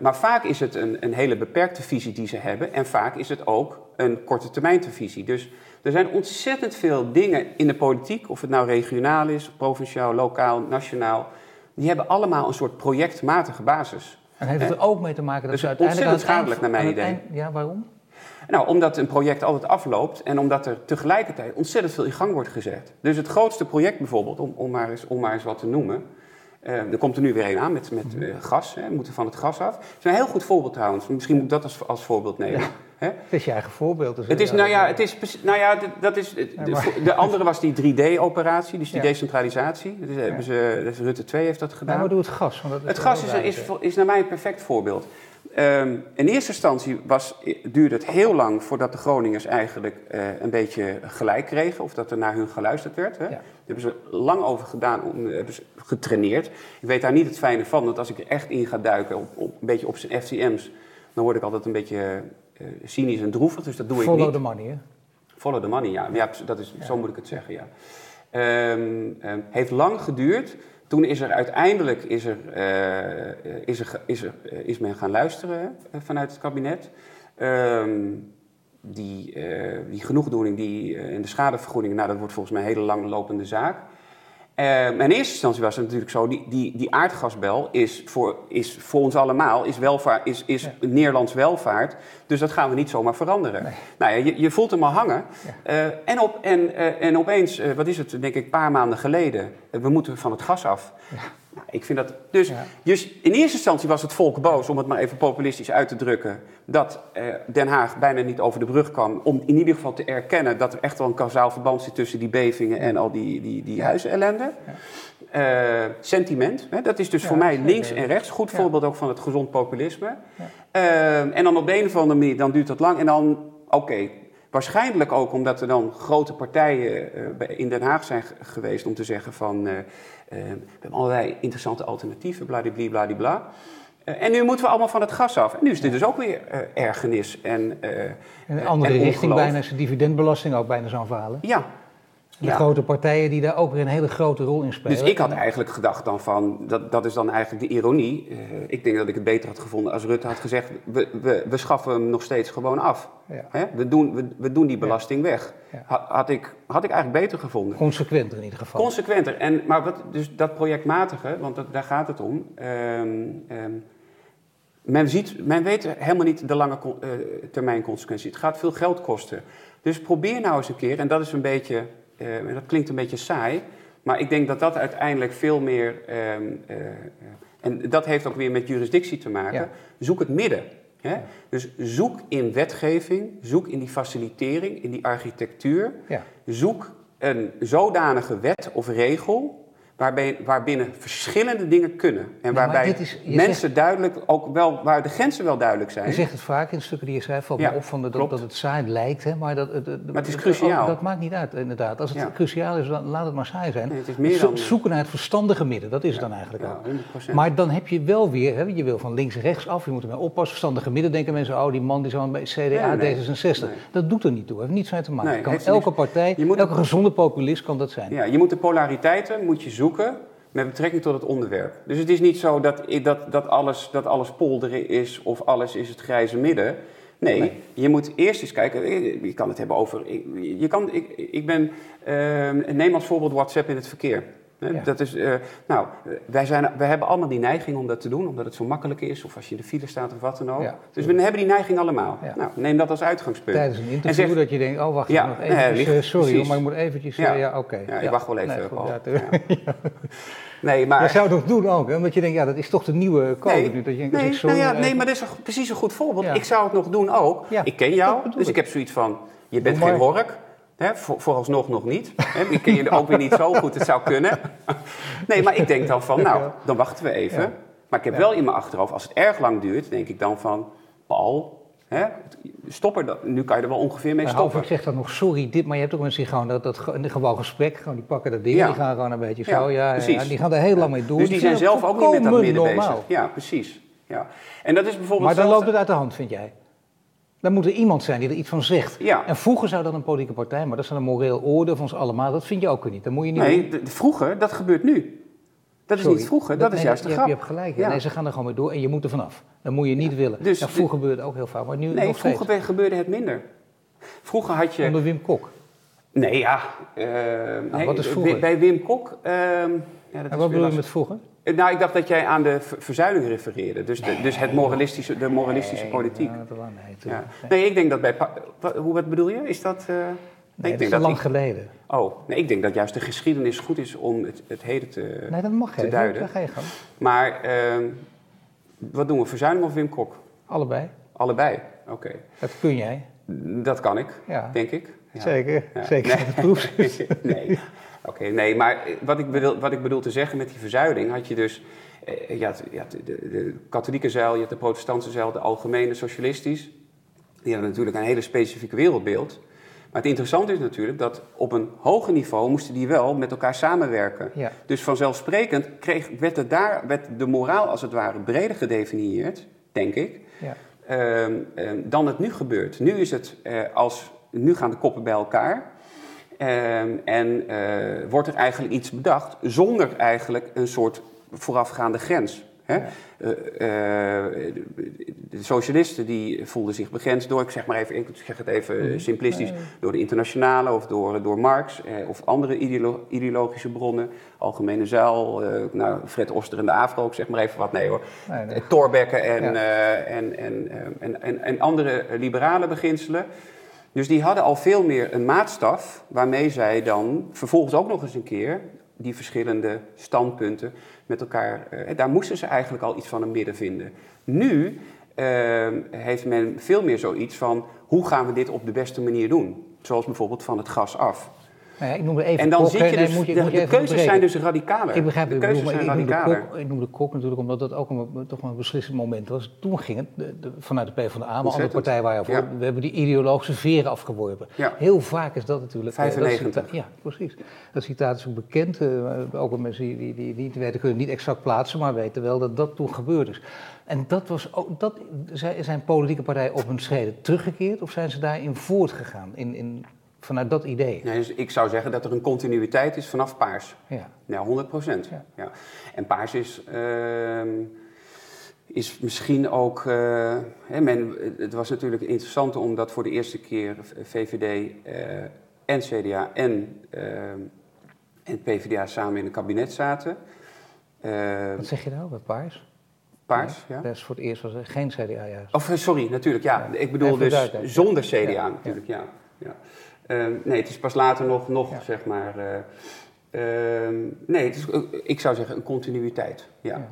Speaker 2: maar vaak is het een, een hele beperkte visie die ze hebben. En vaak is het ook een korte termijn visie. Dus er zijn ontzettend veel dingen in de politiek, of het nou regionaal is, provinciaal, lokaal, nationaal. Die hebben allemaal een soort projectmatige basis.
Speaker 1: En heeft het er ook mee te maken dat
Speaker 2: dus
Speaker 1: ze uiteindelijk...
Speaker 2: ontzettend schadelijk naar mijn idee.
Speaker 1: Eind, ja, waarom?
Speaker 2: Nou, omdat een project altijd afloopt en omdat er tegelijkertijd ontzettend veel in gang wordt gezet. Dus het grootste project bijvoorbeeld, om, om, maar, eens, om maar eens wat te noemen. Uh, er komt er nu weer een aan met, met uh, gas, hè, we moeten van het gas af. Het is een heel goed voorbeeld trouwens, misschien moet ik dat als, als voorbeeld nemen.
Speaker 1: Ja. Het is je eigen voorbeeld. Dus
Speaker 2: het is, nou ja, het is, nou ja, dat is, de, de andere was die 3D-operatie, dus die ja. decentralisatie. Dus hebben ze, dus Rutte 2 heeft dat gedaan.
Speaker 1: Ja, maar doe het gas. Want dat
Speaker 2: het gas is, is, is, naar mij een perfect voorbeeld. Um, in eerste instantie was, duurde het heel lang voordat de Groningers eigenlijk uh, een beetje gelijk kregen, of dat er naar hun geluisterd werd. Hè. Daar hebben ze lang over gedaan, om, hebben ze getraineerd. Ik weet daar niet het fijne van, want als ik er echt in ga duiken, op, op, een beetje op zijn FCM's, dan word ik altijd een beetje uh, cynisch en droevig, dus dat doe
Speaker 1: Follow
Speaker 2: ik niet.
Speaker 1: the money, hè?
Speaker 2: Follow the money, ja. ja, dat is, ja. Zo moet ik het zeggen, ja. Um, um, heeft lang geduurd. Toen is er uiteindelijk is er, uh, is er, is er, is men gaan luisteren vanuit het kabinet. Um, die, uh, die genoegdoening die, en de schadevergoeding, nou, dat wordt volgens mij een hele langlopende zaak. Uh, in eerste instantie was het natuurlijk zo, die, die, die aardgasbel is voor, is voor ons allemaal, is, welvaart, is, is ja. Nederlands welvaart. Dus dat gaan we niet zomaar veranderen. Nee. Nou ja, je, je voelt hem al hangen. Ja. Uh, en, op, en, uh, en opeens, wat is het, denk ik, een paar maanden geleden, we moeten van het gas af. Nou, ik vind dat. Dus, ja. dus in eerste instantie was het volk boos, om het maar even populistisch uit te drukken, dat eh, Den Haag bijna niet over de brug kwam. Om in ieder geval te erkennen dat er echt wel een kausaal verband zit tussen die bevingen en al die, die, die huizenellende. Uh, sentiment, hè, dat is dus ja, voor mij links en rechts. Goed voorbeeld ook van het gezond populisme. Uh, en dan op de een of andere manier, dan duurt dat lang. En dan, oké, okay, Waarschijnlijk ook omdat er dan grote partijen uh, in Den Haag zijn geweest om te zeggen van... Uh, uh, we hebben allerlei interessante alternatieven, bladibli, bla. en nu moeten we allemaal van het gas af. En nu is dit dus ook weer ergernis en
Speaker 1: In een andere en richting bijna is de dividendbelasting ook bijna zo'n verhaal.
Speaker 2: Ja,
Speaker 1: de ja. grote partijen die daar ook weer een hele grote rol in spelen.
Speaker 2: Dus ik had eigenlijk gedacht dan van, dat, dat is dan eigenlijk de ironie. Uh, ik denk dat ik het beter had gevonden als Rutte had gezegd, we, we, we schaffen hem nog steeds gewoon af. Ja. Hè? We, doen, we, we doen die belasting weg. Had, had, ik, had ik eigenlijk beter gevonden.
Speaker 1: Consequenter in ieder geval.
Speaker 2: Consequenter. En, maar wat, dus dat projectmatige, want dat, daar gaat het om. Um, um, men, ziet, men weet helemaal niet de lange uh, termijn consequentie. Het gaat veel geld kosten. Dus probeer nou eens een keer, en dat is een beetje en dat klinkt een beetje saai, maar ik denk dat dat uiteindelijk veel meer, ehm, en dat heeft ook weer met jurisdictie te maken, zoek het midden. Hè? Dus zoek in wetgeving, zoek in die facilitering, in die architectuur, zoek een zodanige wet of regel waarbij, waarbinnen verschillende dingen kunnen. En waarbij mensen duidelijk ook wel, waar de grenzen wel duidelijk zijn.
Speaker 1: Je zegt het vaak in stukken die je schrijft, valt ja, me op van de, dat, dat, het saai lijkt, hè, maar, dat,
Speaker 2: maar het is cruciaal.
Speaker 1: Dat, maakt niet uit, inderdaad. Als het cruciaal is, dan laat het maar saai zijn.
Speaker 2: Nee, het is meer dan...
Speaker 1: Zoeken naar het verstandige midden, dat is het dan eigenlijk ook. Maar dan heb je wel weer, hè, je wil van links rechts af, je moet ermee oppassen. Verstandige midden denken mensen, oh die man die is bij CDA, D66. Dat doet er niet toe, heeft niets mee te maken. Kan elke partij, elke gezonde populist kan dat zijn.
Speaker 2: Ja, je moet de polariteiten moet je zoeken met betrekking tot het onderwerp. Dus het is niet zo dat, dat, dat, alles, dat alles polderen is of alles is het grijze midden. Nee, je moet eerst eens kijken. Eh, je kan het hebben over. Je kan, ik, ik ben. Uh, neem als voorbeeld WhatsApp in het verkeer. Dat is, uh, nou, wij, zijn, wij hebben allemaal die neiging om dat te doen, omdat het zo makkelijk is, of als je in de file staat of wat dan ook. Dus we hebben die neiging allemaal. Nou, neem dat als uitgangspunt.
Speaker 1: Tijdens een interview dat je denkt, oh wacht, ja, nog even, nee, sorry, maar ik moet eventjes, ja, ja oké.
Speaker 2: Ja, ik wacht wel even, [laughs] nee, Nee, maar...
Speaker 1: Je zou het doen ook, hè? want je denkt, ja, dat is toch de nieuwe code
Speaker 2: nee, nu. Dat je, nee, nou ja, nee, maar dat is precies een goed voorbeeld. Ik zou het nog doen ook. ik ken jou, dus ik heb zoiets van, je bent geen hork. Hè, voor, vooralsnog nog niet. Hè, ik ken je ook weer niet zo goed, het zou kunnen. nee, maar ik denk dan van, nou, dan wachten we even. Maar ik heb wel in mijn achterhoofd, als het erg lang duurt, denk ik dan van... Paul, hè, stop er dan. Nu kan je er wel ongeveer mee stoppen.
Speaker 1: ik zeg dan nog sorry, dit, maar je hebt ook mensen die gewoon dat, dat gewoon gesprek, gewoon die pakken dat ding, die gaan gewoon een beetje zo, ja, ja, die gaan er heel lang mee door.
Speaker 2: Dus die zijn zelf ook niet met dat midden bezig. Ja, precies. Ja. En dat is bijvoorbeeld
Speaker 1: maar dan loopt het uit de hand, vind jij? Dan moet er iemand zijn die er iets van zegt. Ja. En vroeger zou dat een politieke partij, maar dat is een moreel oordeel van ons allemaal. Dat vind je ook niet. Dat moet je niet
Speaker 2: nee, vroeger, dat gebeurt nu. Dat is niet vroeger, dat, is juist de
Speaker 1: je
Speaker 2: grap.
Speaker 1: je hebt gelijk. Ja. Nee, ze gaan er gewoon mee door en je moet er vanaf. Dat moet je niet willen. Dus, vroeger gebeurde het ook heel vaak, maar nu
Speaker 2: Nee,
Speaker 1: nog
Speaker 2: vroeger steeds. gebeurde het minder. Vroeger had je...
Speaker 1: Onder Wim Kok?
Speaker 2: Nee, ja. Uh, nee, wat is vroeger? Bij Wim Kok... Uh,
Speaker 1: ja, dat en wat bedoel je met vroeger?
Speaker 2: Eh, nou, ik dacht dat jij aan de verzuiling refereerde. Dus, de, dus het moralistische, de moralistische politiek. Nee, ja. nee, ik denk dat bij... Wat, hoe, wat bedoel je? Is dat... Uh,
Speaker 1: nee, ik dat is lang geleden.
Speaker 2: Oh, nee, ik denk dat juist de geschiedenis goed is om het, het heden te,
Speaker 1: nee, dat mag
Speaker 2: te duiden.
Speaker 1: ga je gaan.
Speaker 2: Maar uh, wat doen we, verzuiling of Wim Kok?
Speaker 1: Allebei.
Speaker 2: Allebei, oké.
Speaker 1: Dat kun jij.
Speaker 2: Dat kan ik, ja. denk ik.
Speaker 1: Ja. Zeker, zeker.
Speaker 2: Nee. [laughs] nee. Oké, nee, maar wat ik, bedoel, wat ik bedoel te zeggen met die verzuiling, had je dus eh, ja, de, de, de, katholieke zeil, je had de protestantse zeil, de algemene socialistisch. Die hadden natuurlijk een hele specifieke wereldbeeld. Maar het interessante is natuurlijk dat op een hoger niveau moesten die wel met elkaar samenwerken. Ja. Dus vanzelfsprekend kreeg, werd, er daar, werd de moraal als het ware breder gedefinieerd, denk ik, ja. Ehm, ehm, dan het nu gebeurt. Nu is het eh, als, nu gaan de koppen bij elkaar. Ehm, en uh, wordt er eigenlijk iets bedacht zonder eigenlijk een soort voorafgaande grens. Hè? Uh, uh, de socialisten die voelden zich begrensd door, ik zeg maar even, ik zeg het even mhm. simplistisch, door de internationale of door, door Marx eh, of andere ideolo ideologische bronnen. Algemene Zuil, nou, Fred Oster en de Afro, ik zeg maar even wat, nee hoor. Nee, nee. Thorbecke en, en, en, en, en, en andere liberale beginselen. Dus die hadden al veel meer een maatstaf waarmee zij dan vervolgens ook nog eens een keer die verschillende standpunten met elkaar. Uh, daar moesten ze eigenlijk al iets van een midden vinden. Nu uh, heeft men veel meer zoiets van hoe gaan we dit op de beste manier doen? Zoals bijvoorbeeld van het gas af.
Speaker 1: Nou ja, ik noemde even
Speaker 2: en dan zit je dus, moet je, de, moet je de keuzes zijn dus radicaler.
Speaker 1: Ik begrijp
Speaker 2: de
Speaker 1: keuzes zijn ik radicaler. Kok, ik noemde Kok natuurlijk omdat dat ook een, toch een beslissend moment was. Toen ging het de, de, vanuit de PvdA, maar andere partijen waren voor. We hebben die ideologische veren afgeworpen. Ja. Heel vaak is dat natuurlijk...
Speaker 2: 95.
Speaker 1: Dat ja, precies. Dat citaat is ook bekend. Uh, ook mensen die, die, die, niet weten, kunnen niet exact plaatsen, maar weten wel dat dat toen gebeurd is. En dat was ook, dat, zijn politieke partijen op hun schreden teruggekeerd of zijn ze daarin voortgegaan? In, in vanuit dat idee?
Speaker 2: Nee, dus ik zou zeggen dat er een continuïteit is vanaf paars. Ja, ja 100 procent. Ja. ja. En paars is, uh, is misschien ook. Uh, hè, men, het was natuurlijk interessant omdat voor de eerste keer VVD uh, eh, en CDA en, ehm, en PvdA samen in een kabinet zaten.
Speaker 1: Ehm, Wat zeg je nou bij paars?
Speaker 2: Paars, ja.
Speaker 1: Is voor het eerst was er geen CDA juist.
Speaker 2: Of sorry, natuurlijk, ja. Ik bedoel dus zonder CDA natuurlijk, ja. Ehm, nee, het is pas later nog, nog zeg maar. Ehm, nee, het is, ik zou zeggen een continuïteit. Ja.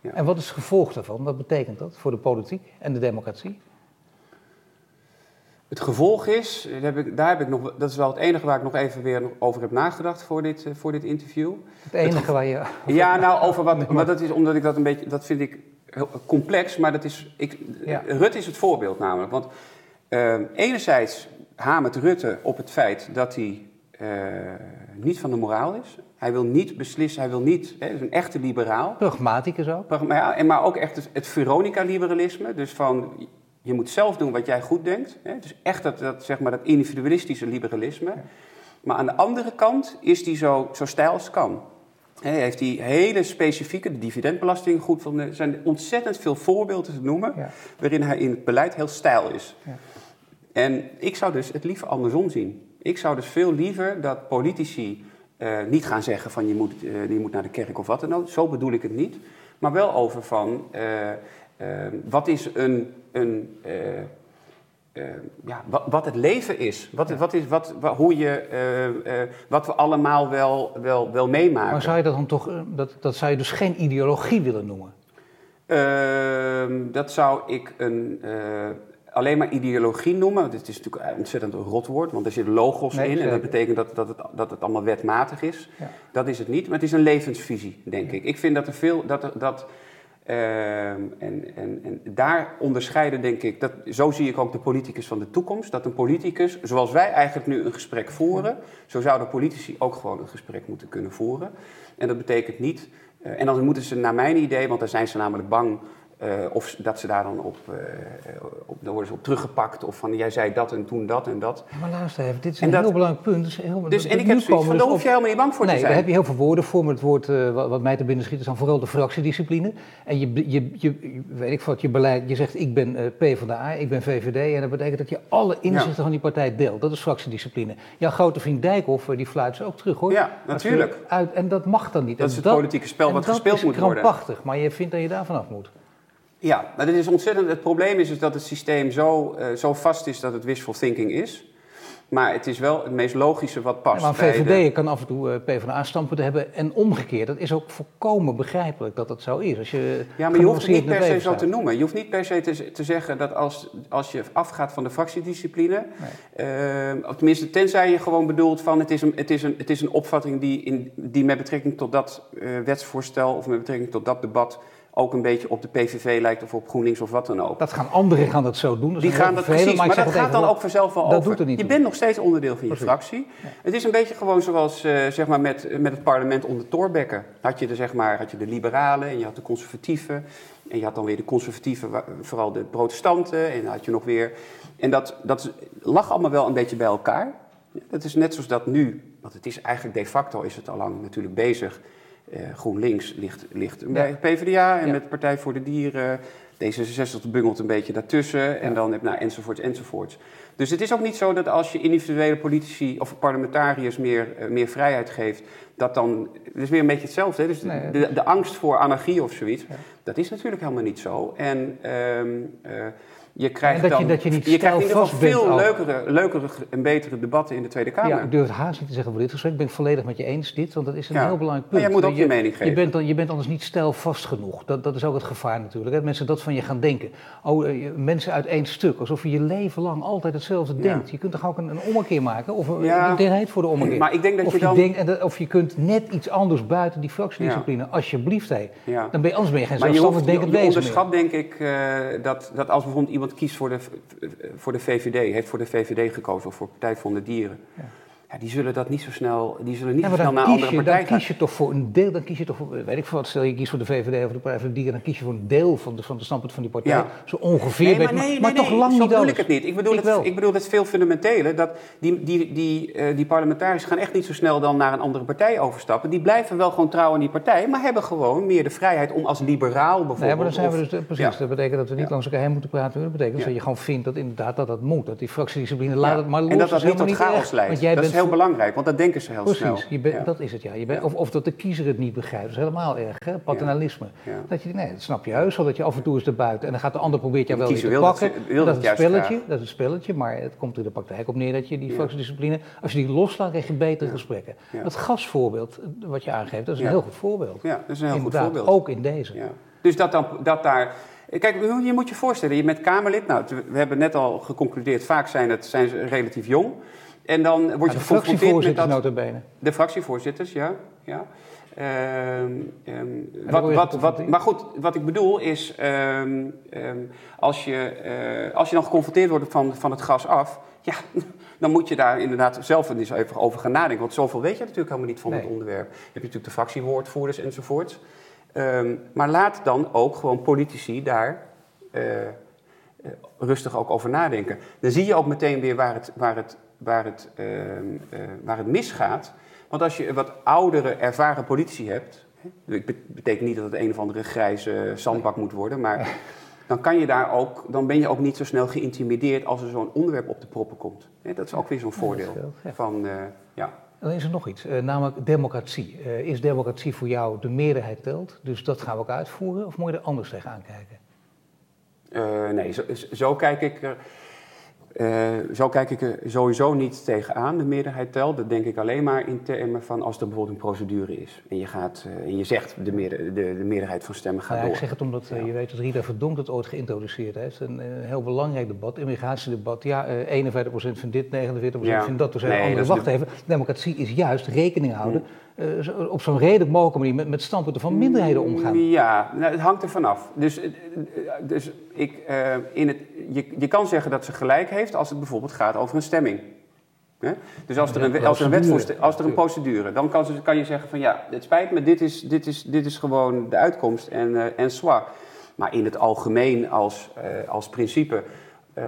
Speaker 1: ja. En wat is het gevolg daarvan? Wat betekent dat voor de politiek en de democratie?
Speaker 2: Het gevolg is, daar heb, ik, daar heb ik nog, dat is wel het enige waar ik nog even weer over heb nagedacht voor dit, uh, voor dit interview.
Speaker 1: Het enige waar je.
Speaker 2: Ja, nou, over wat. [laughs] Maar dat is omdat ik dat een beetje. Dat vind ik heel complex, maar dat is. Ik. Rut is het voorbeeld namelijk. Want uh, enerzijds hamert Rutte op het feit dat hij uh, niet van de moraal is. Hij wil niet beslissen, hij wil niet. Hij is een echte liberaal.
Speaker 1: Pragmaticus ook.
Speaker 2: Ja, en maar ook echt het, het Veronica-liberalisme. Dus van je moet zelf doen wat jij goed denkt. Hè? Dus echt dat, dat, zeg maar, dat individualistische liberalisme. Maar aan de andere kant is die zo, zo stijl als kan. Hij heeft die hele specifieke, de dividendbelasting goed van. Er zijn ontzettend veel voorbeelden te noemen. waarin hij in het beleid heel stijl is. Ja. En ik zou dus het liever andersom zien. Ik zou dus veel liever dat politici uh, niet gaan zeggen van je moet, uh, je moet naar de kerk of wat dan ook. Zo bedoel ik het niet. Maar wel over van. Uh, Ehm, wat is een, een eh, eh, ja, wat, wat, het leven is. Wat, wat is wat, hoe je, eh, wat we allemaal wel, wel, wel meemaken.
Speaker 1: Maar zou je dat dan toch, dat, dat zou je dus geen ideologie willen noemen?
Speaker 2: Ehm, dat zou ik een, alleen maar ideologie noemen. Het is natuurlijk een ontzettend rotwoord, want er zitten logos in. En dat betekent dat, dat, het, dat het allemaal wetmatig is. Dat is het niet, maar het is een levensvisie, denk ik. Ik vind dat er veel. Dat, dat, Ehm, en, en, en, daar onderscheiden, denk ik, dat, zo zie ik ook de politicus van de toekomst. Dat een politicus, zoals wij eigenlijk nu een gesprek voeren, zo zouden politici ook gewoon een gesprek moeten kunnen voeren. En dat betekent niet, uh, en dan moeten ze naar mijn idee, want daar zijn ze namelijk bang uh, of dat ze daar dan op, uh, op, dan worden ze op teruggepakt. Of van jij zei dat en toen dat en dat.
Speaker 1: Maar luister even, dit is een heel belangrijk punt. Dus, heel,
Speaker 2: dus, en ik heb zoiets van, daar hoef je helemaal niet bang voor
Speaker 1: nee,
Speaker 2: te zijn.
Speaker 1: daar heb je heel veel woorden voor. Maar het woord uh, wat, mij te binnen schiet is dan vooral de fractiediscipline. En je, je, je, weet ik wat, je beleid, je zegt ik ben P van de A, ik ben VVD. En dat betekent dat je alle inzichten ja. van die partij deelt. Dat is fractiediscipline. Jouw grote vriend Dijkhoff, die fluit ze ook terug hoor.
Speaker 2: Ja, natuurlijk.
Speaker 1: Uit, en dat mag dan niet.
Speaker 2: Dat is het politieke spel wat gespeeld moet worden.
Speaker 1: Dat is krampachtig, maar je vindt dat je daar vanaf moet.
Speaker 2: Ja, maar dit is ontzettend. Het probleem is dus dat het systeem zo, uh, zo vast is dat het wishful thinking is. Maar het is wel het meest logische wat past.
Speaker 1: Ja, maar VVD de... kan af en toe uh, PvdA-standpunten hebben en omgekeerd. Dat is ook volkomen begrijpelijk dat dat zo is. Als je
Speaker 2: ja, maar je hoeft het niet per se zo te noemen. Je hoeft niet per se te, te zeggen dat als, als je afgaat van de fractiediscipline... Nee. Uh, of tenminste, tenzij je gewoon bedoelt van het is een, het is een, het is een opvatting die, in, die met betrekking tot dat uh, wetsvoorstel... of met betrekking tot dat debat ook een beetje op de PVV lijkt of op GroenLinks of wat dan ook.
Speaker 1: Dat gaan anderen gaan dat zo doen. Dat
Speaker 2: die gaan dat precies, maar, maar dat gaat dan ook vanzelf wel
Speaker 1: dat
Speaker 2: over.
Speaker 1: Doet er niet
Speaker 2: je bent nog steeds onderdeel van je precies. fractie. Ja. Het is een beetje gewoon zoals uh, zeg maar met, met het parlement onder Thorbecke. Had je, de, zeg maar, had je de liberalen en je had de conservatieven. En je had dan weer de conservatieven, vooral de protestanten. En dan had je nog weer... En dat, dat lag allemaal wel een beetje bij elkaar. Dat is net zoals dat nu, want het is eigenlijk de facto is het al lang natuurlijk bezig GroenLinks ligt, ligt bij PvdA en met Partij voor de Dieren. D66 bungelt een beetje daartussen en dan nou, enzovoorts enzovoorts. Dus het is ook niet zo dat als je individuele politici of parlementariërs meer, uh, meer vrijheid geeft, dat dan. Het is weer een beetje hetzelfde. Hè? Dus nee, de, de, angst voor anarchie of zoiets, ja. dat is natuurlijk helemaal niet zo. En. Um, uh, je krijgt
Speaker 1: dat
Speaker 2: dan,
Speaker 1: je, dat je, niet
Speaker 2: je krijgt in ieder geval veel leukere, leukere en betere debatten in de Tweede Kamer.
Speaker 1: Ja, ik durf het haast niet te zeggen voor dit gesprek. Ik ben het volledig met je eens dit, want dat is een ja. heel belangrijk punt.
Speaker 2: Maar jij moet ook je, je mening geven.
Speaker 1: Je bent, dan, je bent anders niet stijlvast genoeg. Dat, dat is ook het gevaar natuurlijk. Dat mensen dat van je gaan denken. Oh, uh, mensen uit één stuk. Alsof je je leven lang altijd hetzelfde ja. denkt. Je kunt toch ook een, een ommekeer maken? Of een ja. identiteit voor de ommekeer?
Speaker 2: Maar ik denk dat
Speaker 1: of
Speaker 2: je dan...
Speaker 1: denkt, en dat, of je kunt net iets anders buiten die fractiediscipline. Alsjeblieft, hé. Dan ben je, anders ben je geen zelfstandig denkend wezen
Speaker 2: Je onderschat denk ik uh, dat, dat als bijvoorbeeld iemand kiest voor de voor de VVD, heeft voor de VVD gekozen of voor Partij voor de Dieren. Ja. Ja, die zullen dat niet zo snel, die zullen niet
Speaker 1: ja,
Speaker 2: zo snel naar andere partijen
Speaker 1: gaan. Dan kies je toch voor een deel, dan kies je toch voor, weet ik veel wat, stel je kiest voor de VVD of de Partij Dieren, dan kies je voor een deel van de, van de standpunt van die partij. Ja. Zo ongeveer.
Speaker 2: Nee, maar,
Speaker 1: maar,
Speaker 2: nee,
Speaker 1: maar
Speaker 2: nee,
Speaker 1: toch lang niet
Speaker 2: bedoel
Speaker 1: alles.
Speaker 2: ik het niet. Ik bedoel,
Speaker 1: ik
Speaker 2: het,
Speaker 1: wel.
Speaker 2: ik bedoel het veel fundamenteler. Dat die, die, die, uh, die parlementariërs gaan echt niet zo snel dan naar een andere partij overstappen. Die blijven wel gewoon trouw aan die partij, maar hebben gewoon meer de vrijheid om als liberaal bijvoorbeeld...
Speaker 1: Nee, maar dan zijn
Speaker 2: of,
Speaker 1: we dus, precies, ja. dat betekent dat we niet langs elkaar heen moeten praten. Dat betekent dat je gewoon vindt dat inderdaad dat dat moet. Dat die fractiediscipline, laat het maar los.
Speaker 2: En dat dat niet tot chaos leidt.
Speaker 1: Want jij bent
Speaker 2: heel belangrijk, want dat denken ze heel
Speaker 1: Precies,
Speaker 2: snel.
Speaker 1: Bent, dat is het ja. Je bent, of, of dat de kiezer het niet begrijpt, dat is helemaal erg, hè? paternalisme. Dat je, nee, dat snap je juist, dat je af en toe eens erbuiten en dan gaat de ander probeert jou wel weer te pakken. Dat, dat, is een spelletje, dat is een spelletje, maar het komt er de praktijk op neer dat je die vakdiscipline, als je die loslaat, krijg je betere gesprekken. Dat gasvoorbeeld wat je aangeeft, dat is een heel goed voorbeeld.
Speaker 2: Ja, dat is een heel goed voorbeeld.
Speaker 1: Ook in deze.
Speaker 2: Dus dat, dan, dat daar Kijk, je moet je voorstellen, je bent Kamerlid. Nou, we hebben net al geconcludeerd, vaak zijn, het, zijn ze relatief jong. En dan word je de
Speaker 1: fractievoorzitters
Speaker 2: met
Speaker 1: dat...
Speaker 2: De fractievoorzitters, ja. ja. Uh, um, wat, wat, wat, maar goed, wat ik bedoel is, um, um, als, je, uh, als je dan geconfronteerd wordt van, van het gas af, ja, [laughs] dan moet je daar inderdaad zelf eens even over gaan nadenken. Want zoveel weet je natuurlijk helemaal niet van nee. het onderwerp. Je hebt natuurlijk de fractiewoordvoerders enzovoort. Maar laat dan ook gewoon politici daar uh, rustig ook over nadenken. Dan zie je ook meteen weer waar het, waar het, waar het, uh, waar het misgaat. Want als je een wat oudere, ervaren politici hebt. Ik betekent niet dat het een of andere grijze zandbak moet worden, maar dan, kan je daar ook, dan ben je ook niet zo snel geïntimideerd als er zo'n onderwerp op de proppen komt. Dat is ook weer zo'n voordeel. Van, ja.
Speaker 1: Dan is er nog iets, uh, namelijk democratie. Is democratie voor jou de meerderheid telt? Dus dat gaan we ook uitvoeren? Of moet je er anders tegenaan kijken?
Speaker 2: Uh, nee, zo, zo, kijk ik er. Zo kijk ik er sowieso niet tegenaan, de meerderheid telt. Dat denk ik alleen maar in termen van als er bijvoorbeeld een procedure is. En je, gaat, en je zegt de, meerder, de, de, meerderheid van stemmen gaat
Speaker 1: nou,
Speaker 2: door.
Speaker 1: Ik zeg het omdat ja. je weet dat Rita Verdonk het ooit geïntroduceerd heeft. Een, een heel belangrijk debat, immigratiedebat. Ja, 41% vindt dit, 49% ja. vindt dat. Toen zei nee, andere, wacht de... even, democratie is juist rekening houden... Hmm. Uh, op zo'n redelijk mogelijke manier met, met standpunten van minderheden omgaan.
Speaker 2: Ja, nou, het hangt er vanaf. Dus, dus ik, uh, in het, je, je kan zeggen dat ze gelijk heeft als het bijvoorbeeld gaat over een stemming. Dus als er een, als er een, als er een procedure, dan kan, ze, kan je zeggen van ja, het spijt me, dit is, dit is, dit is gewoon de uitkomst en, uh, en zwaar. Maar in het algemeen als, als principe,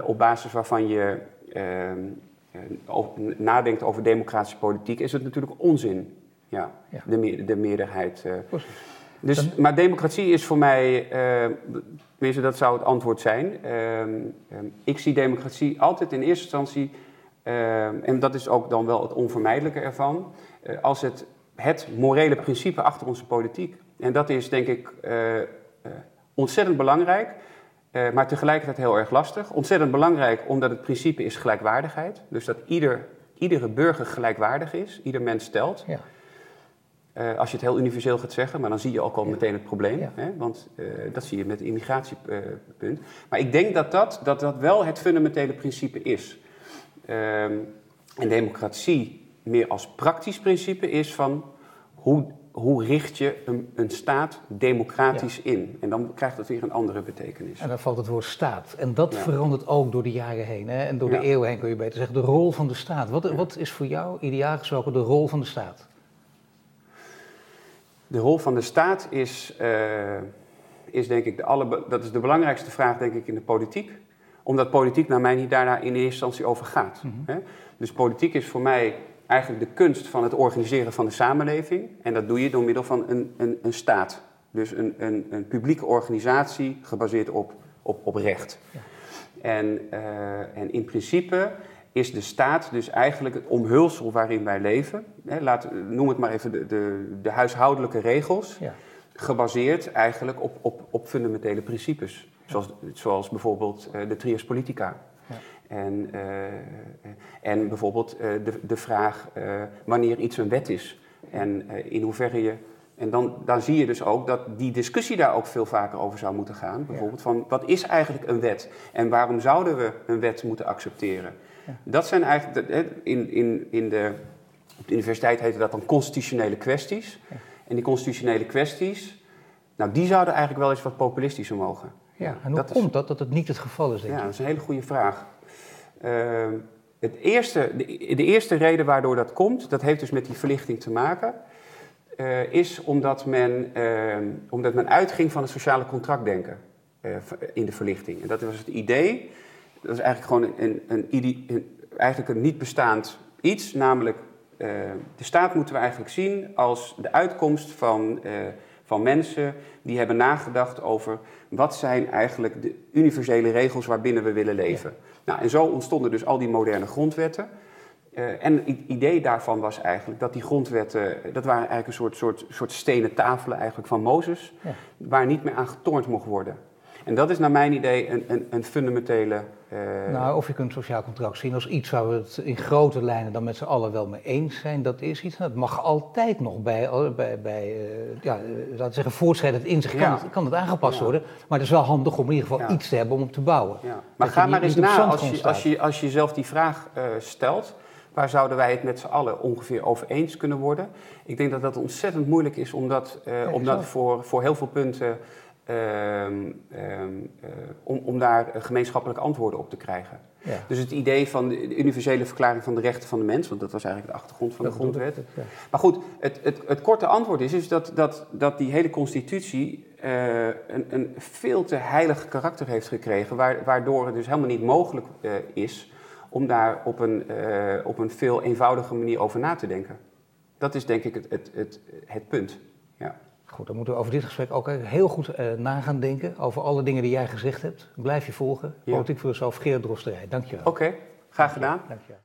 Speaker 2: op basis waarvan je nadenkt over democratische politiek, is het natuurlijk onzin ja, ja. De, meer, de meerderheid. Uh. Dus, maar democratie is voor mij, uh, tenminste dat zou het antwoord zijn. Uh, ik zie democratie altijd in eerste instantie, en dat is ook dan wel het onvermijdelijke ervan, als het, het morele principe achter onze politiek. En dat is denk ik ontzettend belangrijk. maar tegelijkertijd heel erg lastig. Ontzettend belangrijk omdat het principe is gelijkwaardigheid. Dus dat ieder, iedere burger gelijkwaardig is, ieder mens stelt. Ja. Uh, als je het heel universeel gaat zeggen, maar dan zie je ook al meteen het probleem. Ja. Hè? Want uh, dat zie je met het immigratiepunt. maar ik denk dat dat, dat dat wel het fundamentele principe is. Um, en democratie meer als praktisch principe is van hoe, hoe richt je een, een staat democratisch ja. in? En dan krijgt het weer een andere betekenis.
Speaker 1: En dan valt het woord staat. En dat verandert ook door de jaren heen. Hè? En door de eeuwen heen kun je beter zeggen. De rol van de staat. Wat, wat is voor jou ideaal gesproken de rol van de staat?
Speaker 2: De rol van de staat is, uh, is denk ik de alle, dat is de belangrijkste vraag denk ik in de politiek. Omdat politiek naar mij niet daarna in eerste instantie over gaat. Mm -hmm. Dus politiek is voor mij eigenlijk de kunst van het organiseren van de samenleving. En dat doe je door middel van een, een, een staat. Dus een, een, een publieke organisatie gebaseerd op, op, op recht. Ja. En, uh, en in principe is de staat dus eigenlijk het omhulsel waarin wij leven. Hè, laat, noem het maar even de, de, de huishoudelijke regels. Ja. Gebaseerd eigenlijk op, op, op fundamentele principes. Zoals, zoals bijvoorbeeld uh, de trias politica. Ja. En, uh, en bijvoorbeeld uh, de, de vraag wanneer iets een wet is. En in hoeverre je en dan, dan zie je dus ook dat die discussie daar ook veel vaker over zou moeten gaan. Bijvoorbeeld van wat is eigenlijk een wet en waarom zouden we een wet moeten accepteren? Dat zijn eigenlijk, in, in, in de, op de universiteit heette dat dan constitutionele kwesties. En die constitutionele kwesties, nou die zouden eigenlijk wel eens wat populistischer mogen.
Speaker 1: Ja, en hoe dat komt is, dat, dat het niet het geval is, denk
Speaker 2: Ja, dat is een hele goede vraag. Uh, het eerste, de, de, eerste reden waardoor dat komt, dat heeft dus met die verlichting te maken, uh, is omdat men, uh, omdat men uitging van het sociale contractdenken in de verlichting. En dat was het idee dat is eigenlijk gewoon een, een, een, een eigenlijk een niet bestaand iets, namelijk uh, de staat moeten we eigenlijk zien als de uitkomst van, uh, van mensen die hebben nagedacht over wat zijn eigenlijk de universele regels waarbinnen we willen leven. Ja. Nou, en zo ontstonden dus al die moderne grondwetten. Uh, en het idee daarvan was eigenlijk dat die grondwetten, dat waren eigenlijk een soort, soort, soort stenen tafelen eigenlijk van Mozes, waar niet meer aan getornd mocht worden. En dat is naar mijn idee een, een, een fundamentele.
Speaker 1: Uh... Nou, of je kunt sociaal contract zien als iets waar we het in grote lijnen dan met z'n allen wel mee eens zijn, dat is iets. Dat mag altijd nog bij, bij, bij uh, ja, laten we zeggen, voortschrijdend in zich kan, het, kan het aangepast worden. Maar het is wel handig om in ieder geval iets te hebben om op te bouwen.
Speaker 2: Maar ga maar eens na als je, als, je, als je jezelf die vraag uh, stelt. Waar zouden wij het met z'n allen ongeveer over eens kunnen worden? Ik denk dat dat ontzettend moeilijk is, omdat, omdat voor, voor heel veel punten Ehm, ehm, eh, om, daar gemeenschappelijke antwoorden op te krijgen. Ja. Dus het idee van de universele verklaring van de rechten van de mens, want dat was eigenlijk de achtergrond van de grondwet. Maar goed, het, het, het, korte antwoord is, is dat, dat, dat die hele constitutie uh, een, een, veel te heilig karakter heeft gekregen, waardoor het dus helemaal niet mogelijk uh, is om daar op een, uh, op een veel eenvoudige manier over na te denken. Dat is denk ik het, het, het, het punt.
Speaker 1: Goed, dan moeten we over dit gesprek ook heel goed uh, na gaan denken. Over alle dingen die jij gezegd hebt. Blijf je volgen. Ja. Politiek filosoof Gerard Drosterij. Dankjewel.
Speaker 2: Oké, graag gedaan.
Speaker 1: Dankjewel.